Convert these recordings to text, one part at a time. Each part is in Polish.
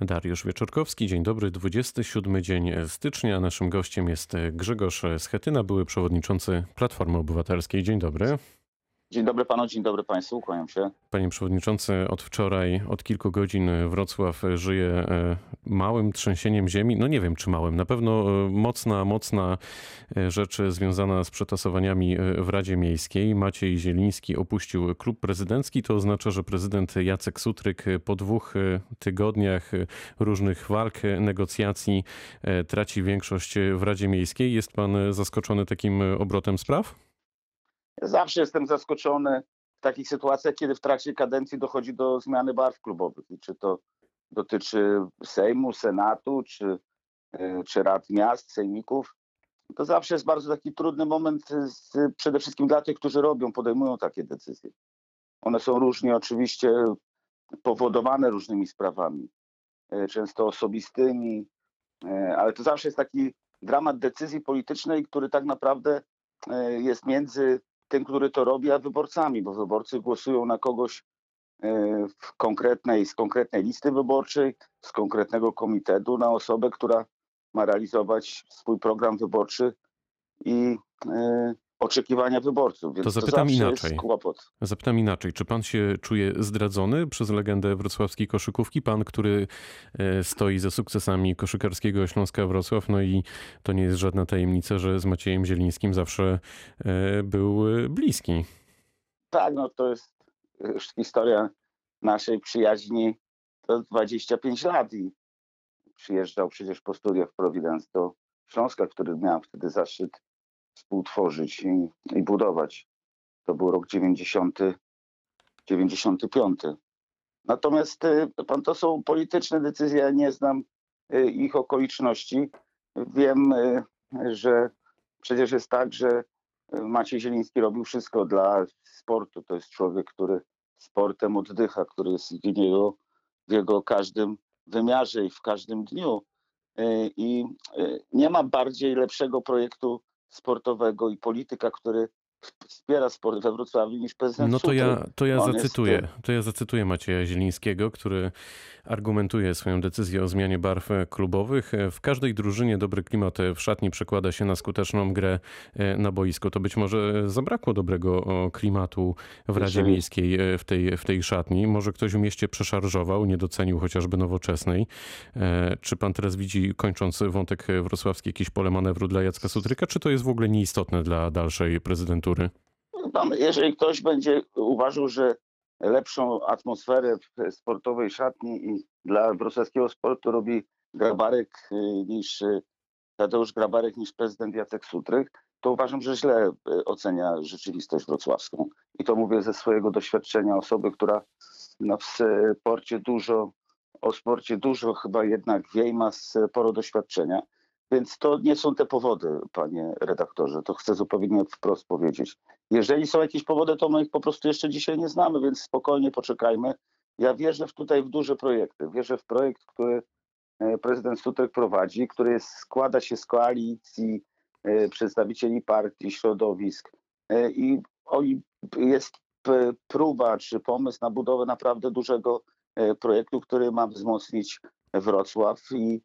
Dariusz Wieczorkowski, dzień dobry, 27 dzień stycznia. Naszym gościem jest Grzegorz Schetyna, były przewodniczący Platformy Obywatelskiej. Dzień dobry. Dzień dobry panu, dzień dobry państwu, kłaniam się. Panie przewodniczący, od wczoraj, od kilku godzin Wrocław żyje e, małym trzęsieniem ziemi. No nie wiem czy małym, na pewno e, mocna, mocna e, rzecz związana z przetasowaniami w Radzie Miejskiej. Maciej Zieliński opuścił klub prezydencki. To oznacza, że prezydent Jacek Sutryk po dwóch tygodniach różnych walk, negocjacji traci większość w Radzie Miejskiej. Jest pan zaskoczony takim obrotem spraw? Zawsze jestem zaskoczony w takich sytuacjach, kiedy w trakcie kadencji dochodzi do zmiany barw klubowych. I czy to dotyczy Sejmu, Senatu, czy, e, czy rad miast, sejmików. To zawsze jest bardzo taki trudny moment z, przede wszystkim dla tych, którzy robią, podejmują takie decyzje. One są różnie oczywiście powodowane różnymi sprawami, e, często osobistymi, e, ale to zawsze jest taki dramat decyzji politycznej, który tak naprawdę jest między tym, który to robi, a wyborcami, bo wyborcy głosują na kogoś e, w konkretnej, z konkretnej listy wyborczej, z konkretnego komitetu, na osobę, która ma realizować swój program wyborczy i e, oczekiwania wyborców. Więc to zapytam to inaczej. Zapytam inaczej. Czy pan się czuje zdradzony przez legendę wrocławskiej koszykówki? Pan, który e, stoi za sukcesami koszykarskiego Śląska Wrocław, no i to nie jest żadna tajemnica, że z Maciejem Zielińskim zawsze e, był bliski. Tak, no to jest już historia naszej przyjaźni to 25 lat i przyjeżdżał przecież po studiach w Providence do Śląska, który miał wtedy zaszczyt współtworzyć i, i budować. To był rok 90, 95. Natomiast y, pan, to są polityczne decyzje, ja nie znam y, ich okoliczności. Wiem, y, że przecież jest tak, że Maciej Zieliński robił wszystko dla sportu. To jest człowiek, który sportem oddycha, który jest w jego, w jego każdym wymiarze i w każdym dniu. I nie ma bardziej lepszego projektu sportowego i polityka, który wspiera sport we Wrocławiu niż prezydent No to ja, to ja zacytuję, to ja zacytuję Macieja Zielińskiego, który argumentuje swoją decyzję o zmianie barw klubowych. W każdej drużynie dobry klimat w szatni przekłada się na skuteczną grę e, na boisku. To być może zabrakło dobrego klimatu w Radzie Miejskiej e, w tej, w tej szatni. Może ktoś w mieście przeszarżował, nie docenił chociażby nowoczesnej. E, czy pan teraz widzi, kończąc wątek wrocławski, jakieś pole manewru dla Jacka Sutryka, czy to jest w ogóle nieistotne dla dalszej prezydentury? Jeżeli ktoś będzie uważał, że lepszą atmosferę w sportowej szatni i dla wrocławskiego sportu robi Grabarek y, niż y, Tadeusz Grabarek niż prezydent Jacek Sutryk, to uważam, że źle y, ocenia rzeczywistość wrocławską. I to mówię ze swojego doświadczenia osoby, która no, w sporcie dużo, o sporcie dużo chyba jednak wie i ma sporo doświadczenia. Więc to nie są te powody, panie redaktorze. To chcę zupełnie wprost powiedzieć. Jeżeli są jakieś powody, to my ich po prostu jeszcze dzisiaj nie znamy, więc spokojnie poczekajmy. Ja wierzę w tutaj w duże projekty. Wierzę w projekt, który e, prezydent Sutek prowadzi, który jest, składa się z koalicji e, przedstawicieli partii, środowisk e, i oni, jest próba czy pomysł na budowę naprawdę dużego projektu, który ma wzmocnić Wrocław i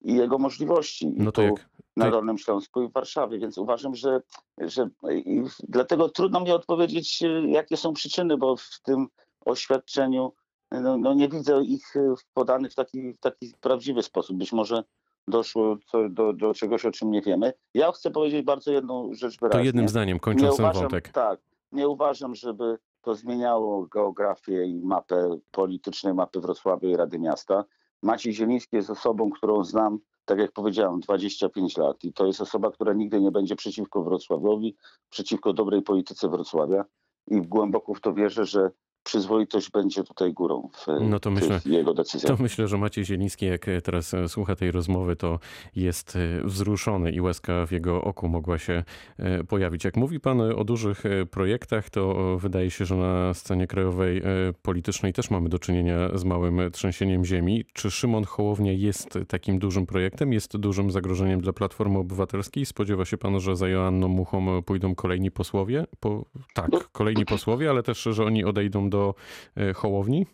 i jego możliwości. No to jak? Na Dolnym Śląsku i w Warszawie, więc uważam, że, że i dlatego trudno mi odpowiedzieć, jakie są przyczyny, bo w tym oświadczeniu no, no nie widzę ich podanych w taki, w taki prawdziwy sposób. Być może doszło do, do czegoś, o czym nie wiemy. Ja chcę powiedzieć bardzo jedną rzecz wyraźnie. To jednym zdaniem, kończąc ten wątek. Tak, nie uważam, żeby to zmieniało geografię i mapę politycznej mapy Wrocławia i Rady Miasta. Maciej Zieliński jest osobą, którą znam, tak jak powiedziałem, 25 lat. I to jest osoba, która nigdy nie będzie przeciwko Wrocławiowi, przeciwko dobrej polityce Wrocławia. I głęboko w to wierzę, że przyzwoitość będzie tutaj górą w no to myślę, jego decyzjach. To myślę, że Maciej Zieliński, jak teraz słucha tej rozmowy, to jest e, wzruszony i łezka w jego oku mogła się e, pojawić. Jak mówi pan o dużych e, projektach, to wydaje się, że na scenie krajowej politycznej też mamy do czynienia z małym trzęsieniem ziemi. Czy Szymon Hołownia jest takim dużym projektem, jest dużym zagrożeniem dla Platformy Obywatelskiej? Spodziewa się pan, że za Joanną Muchą pójdą kolejni posłowie? Po, tak, kolejni posłowie, ale też, że oni odejdą do e, Hołowni?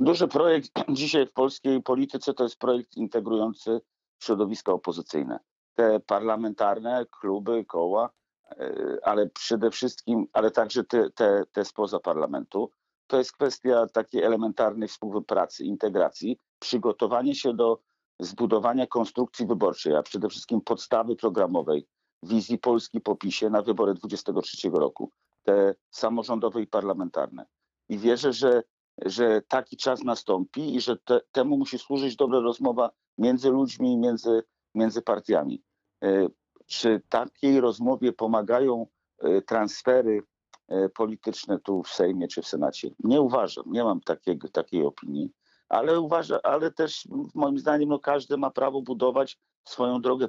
Duży projekt dzisiaj w polskiej polityce to jest projekt integrujący środowiska opozycyjne. Te parlamentarne, kluby, koła, e, ale przede wszystkim, ale także te, te, te spoza parlamentu. To jest kwestia takiej elementarnej współpracy, integracji, przygotowanie się do zbudowania konstrukcji wyborczej, a przede wszystkim podstawy programowej wizji Polski po PiSie na wybory 23 roku, te samorządowe i parlamentarne. I wierzę, że, że taki czas nastąpi i że te, temu musi służyć dobra rozmowa między ludźmi i między, między partiami. E, czy takiej rozmowie pomagają e, transfery e, polityczne tu w Sejmie czy w Senacie? Nie uważam, nie mam takiego, takiej opinii, ale uważam, ale też moim zdaniem no, każdy ma prawo budować swoją drogę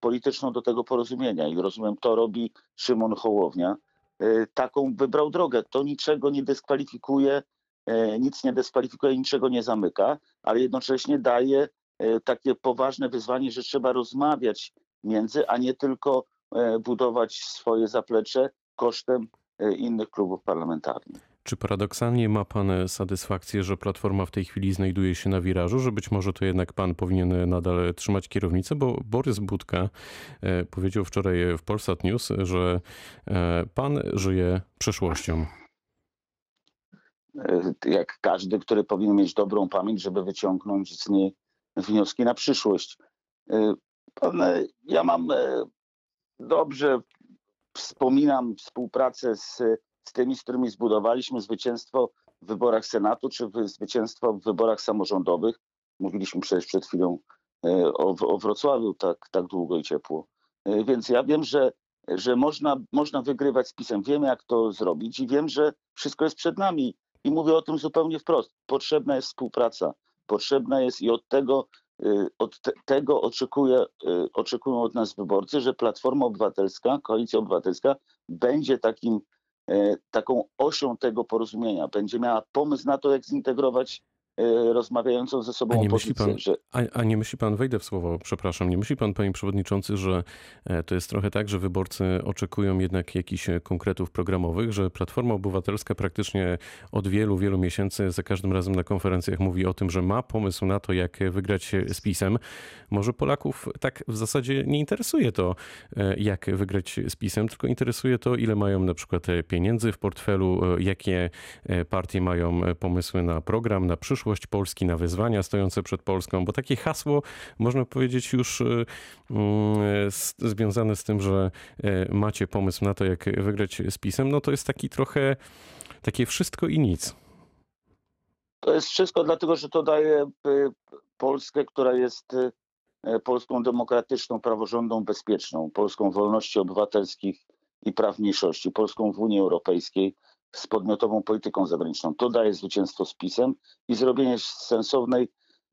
polityczną do tego porozumienia i rozumiem, to robi Szymon Hołownia. Taką wybrał drogę. To niczego nie dyskwalifikuje, nic nie dyskwalifikuje, niczego nie zamyka, ale jednocześnie daje E, takie poważne wyzwanie, że trzeba rozmawiać między, a nie tylko e, budować swoje zaplecze kosztem e, innych klubów parlamentarnych. Czy paradoksalnie ma Pan satysfakcję, że Platforma w tej chwili znajduje się na wirażu, że być może to jednak Pan powinien nadal trzymać kierownicę? Bo Borys Budka powiedział wczoraj w Polsat News, że Pan żyje przeszłością. Jak każdy, który powinien mieć dobrą pamięć, żeby wyciągnąć z niej wnioski na przyszłość. Ja mam e, dobrze, wspominam współpracę z, z tymi, z którymi zbudowaliśmy zwycięstwo w wyborach Senatu, czy zwycięstwo w wyborach samorządowych. Mówiliśmy przecież przed chwilą e, o, o Wrocławiu tak, tak długo i ciepło. E, więc ja wiem, że, że można, można wygrywać z pisem. Wiemy, jak to zrobić i wiem, że wszystko jest przed nami. I mówię o tym zupełnie wprost. Potrzebna jest współpraca potrzebna jest i od tego, y, od te, tego oczekuje, oczekują od nas wyborcy, że Platforma Obywatelska, Koalicja Obywatelska będzie takim, e, taką osią tego porozumienia, będzie miała pomysł na to, jak zintegrować E, rozmawiającą ze sobą a nie opozycję. Pan, że... a, a, nie myśli pan, wejdę w słowo, przepraszam, nie myśli pan, panie przewodniczący, że e, to jest trochę tak, że wyborcy oczekują jednak jakichś e, konkretów programowych, że Platforma Obywatelska praktycznie od wielu, wielu miesięcy za każdym razem na konferencjach mówi o tym, że ma pomysł na to, jak wygrać z PiSem. Może Polaków tak w zasadzie nie interesuje to, jak wygrać z PiSem, tylko interesuje to, ile mają na przykład pieniędzy w portfelu, jakie partie mają pomysły na program, na przyszłość, przyszłość Polski, na wyzwania stojące przed Polską, bo takie hasło, można powiedzieć, już y, mm, związane z tym, że y, macie pomysł na to, jak wygrać z PiSem, no to jest taki trochę takie wszystko i nic. To jest wszystko dlatego, że to daje y, Polskę, która jest Polską demokratyczną, praworządną, bezpieczną, Polską wolności obywatelskich i praw mniejszości, Polską w Unii Europejskiej, z podmiotową polityką zagraniczną. To daje zwycięstwo z PiSem i zrobienie sensownej,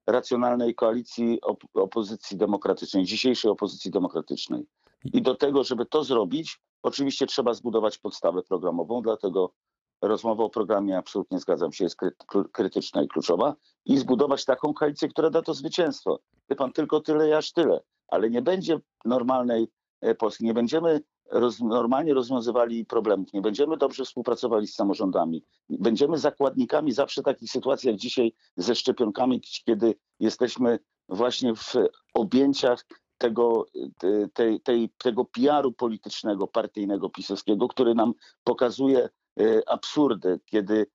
racjonalnej koalicji op opozycji demokratycznej, dzisiejszej opozycji demokratycznej. I do tego, żeby to zrobić, oczywiście trzeba zbudować podstawę programową, dlatego rozmowa o programie, absolutnie zgadzam się, jest krytyczna i kluczowa i zbudować taką koalicję, która da to zwycięstwo. Wie pan, tylko tyle, aż tyle. Ale nie będzie normalnej e, Polski. Nie będziemy roz, normalnie rozwiązywali problemów, nie będziemy dobrze współpracowali z samorządami, będziemy zakładnikami zawsze takich sytuacji jak dzisiaj ze szczepionkami, kiedy jesteśmy właśnie w objęciach tego, tej, tego PR-u politycznego, partyjnego, pisowskiego, który nam pokazuje e, absurdy, kiedy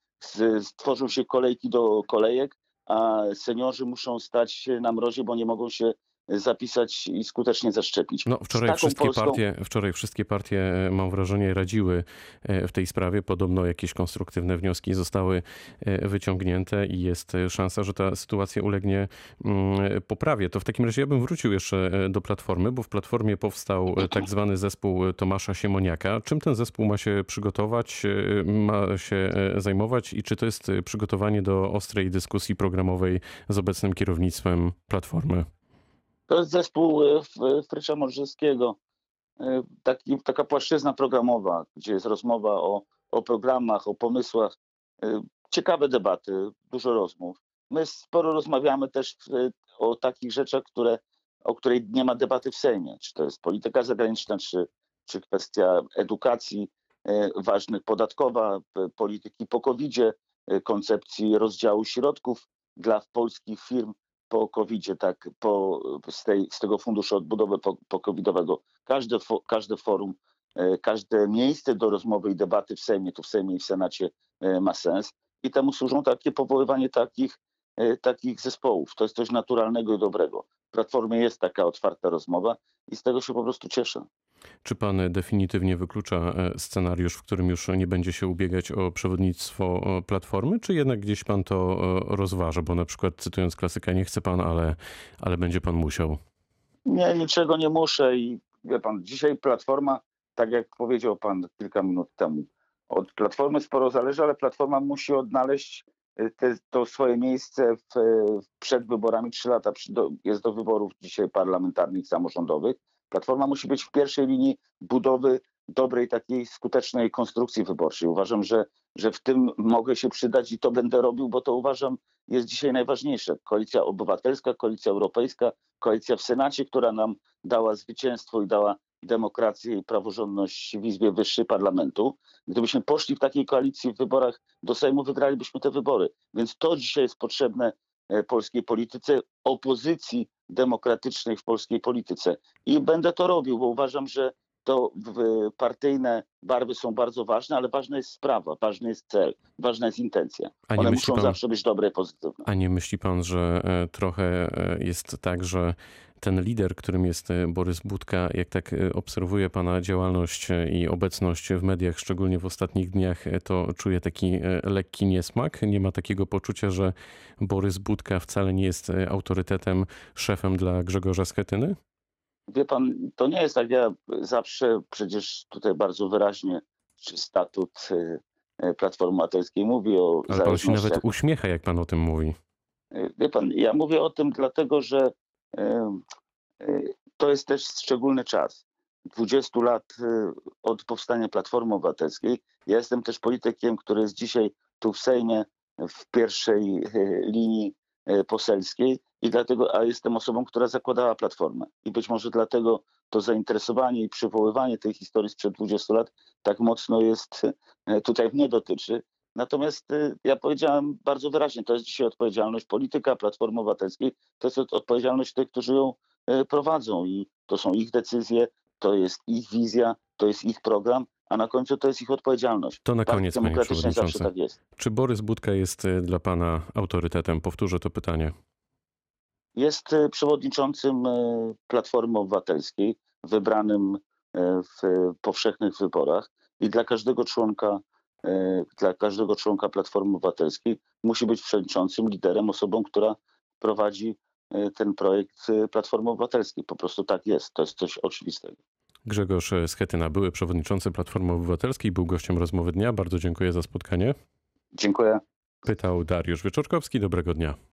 stworzą się kolejki do kolejek, a seniorzy muszą stać na mrozie, bo nie mogą się zapisać i skutecznie zaszczepić. No, wczoraj, wszystkie Polską... partie, wczoraj wszystkie partie, e, mam wrażenie, radziły e, w tej sprawie. Podobno jakieś konstruktywne wnioski zostały e, wyciągnięte i jest szansa, że ta sytuacja ulegnie mm, poprawie. To w takim razie ja bym wrócił jeszcze do Platformy, bo w Platformie powstał tak zwany zespół Tomasza Siemoniaka. Czym ten zespół ma się przygotować, ma się zajmować i czy to jest przygotowanie do ostrej dyskusji programowej z obecnym kierownictwem Platformy? To jest zespół e, Frycza Morzyskiego. E, taki, taka płaszczyzna programowa, gdzie jest rozmowa o, o programach, o pomysłach. E, ciekawe debaty, dużo rozmów. My sporo rozmawiamy też o takich rzeczach, które, o której nie ma debaty w Sejmie. Czy to jest polityka zagraniczna, czy, czy kwestia edukacji ważnych, podatkowa, polityki po e, koncepcji rozdziału środków dla polskich firm po covid tak, po, z, tej, z tego funduszu odbudowy po, po covidowego. Każde, fo, każde forum, e, każde miejsce do rozmowy i debaty w Sejmie, tu w Sejmie i w Senacie e, ma sens i temu służą takie powoływanie takich, takich zespołów. To jest coś naturalnego i dobrego. W Platformie jest taka otwarta rozmowa i z tego się po prostu cieszę. Czy pan definitywnie wyklucza e, scenariusz, w którym już nie będzie się ubiegać o przewodnictwo Platformy, czy jednak gdzieś pan to e, rozważa? Bo na przykład cytując klasyka, nie chce pan, ale, ale będzie pan musiał. Nie, niczego nie muszę i wie pan, dzisiaj Platforma, tak jak powiedział pan kilka minut temu, od Platformy sporo zależy, ale Platforma musi odnaleźć e, te, to swoje miejsce w, przed wyborami. Trzy lata do, jest do wyborów dzisiaj parlamentarnych, samorządowych Platforma musi być w pierwszej linii budowy dobrej, takiej skutecznej konstrukcji wyborczej. Uważam, że, że w tym mogę się przydać i to będę robił, bo to uważam jest dzisiaj najważniejsze. Koalicja Obywatelska, Koalicja Europejska, koalicja w Senacie, która nam dała zwycięstwo i dała demokrację i praworządność w Izbie Wyższej Parlamentu. Gdybyśmy poszli w takiej koalicji w wyborach do Sejmu, wygralibyśmy te wybory. Więc to dzisiaj jest potrzebne E, polskiej polityce, opozycji demokratycznej w polskiej polityce. I będę to robił, bo uważam, że to partyjne barwy są bardzo ważne, ale ważna jest sprawa, ważny jest cel, ważna jest intencja. One muszą pan, zawsze być dobre i pozytywne. A nie myśli pan, że e, trochę e, jest tak, że ten lider, którym jest e, Borys Budka, jak tak obserwuje pana działalność i obecność w mediach, szczególnie w ostatnich dniach, to czuje taki lekki niesmak. Nie ma takiego poczucia, że Borys Budka wcale nie jest autorytetem, szefem dla Grzegorza Schetyny? Wie pan, to nie jest tak. Ja zawsze przecież tutaj bardzo wyraźnie, czy statut Platformy Obywatelskiej mówi o. Ale pan się nawet uśmiecha, jak pan o tym mówi. Wie pan, ja mówię o tym dlatego, że to jest też szczególny czas. 20 lat od powstania Platformy Obywatelskiej. Ja jestem też politykiem, który jest dzisiaj tu w Sejmie w pierwszej linii poselskiej i dlatego, a jestem osobą, która zakładała platformę. I być może dlatego to zainteresowanie i przywoływanie tej historii sprzed 20 lat tak mocno jest, e, tutaj mnie dotyczy. Natomiast e, ja powiedziałem bardzo wyraźnie, to jest dzisiaj odpowiedzialność polityka Platformy Obywatelskiej, to jest odpowiedzialność tych, którzy ją e, prowadzą i to są ich decyzje, to jest ich wizja, to jest ich program, a na końcu to jest ich odpowiedzialność. To na koniec, panie przewodniczący. Zawsze tak jest. Czy Borys Budka jest dla pana autorytetem? Powtórzę to pytanie. Jest przewodniczącym Platformy Obywatelskiej, wybranym w powszechnych wyborach i dla każdego członka dla każdego członka Platformy Obywatelskiej musi być przewodniczącym, liderem, osobą, która prowadzi ten projekt Platformy Obywatelskiej. Po prostu tak jest. To jest coś oczywistego. Grzegorz Schetyna, były przewodniczący Platformy Obywatelskiej, był gościem rozmowy dnia. Bardzo dziękuję za spotkanie. Dziękuję. Pytał Dariusz Wieczorkowski. Dobrego dnia.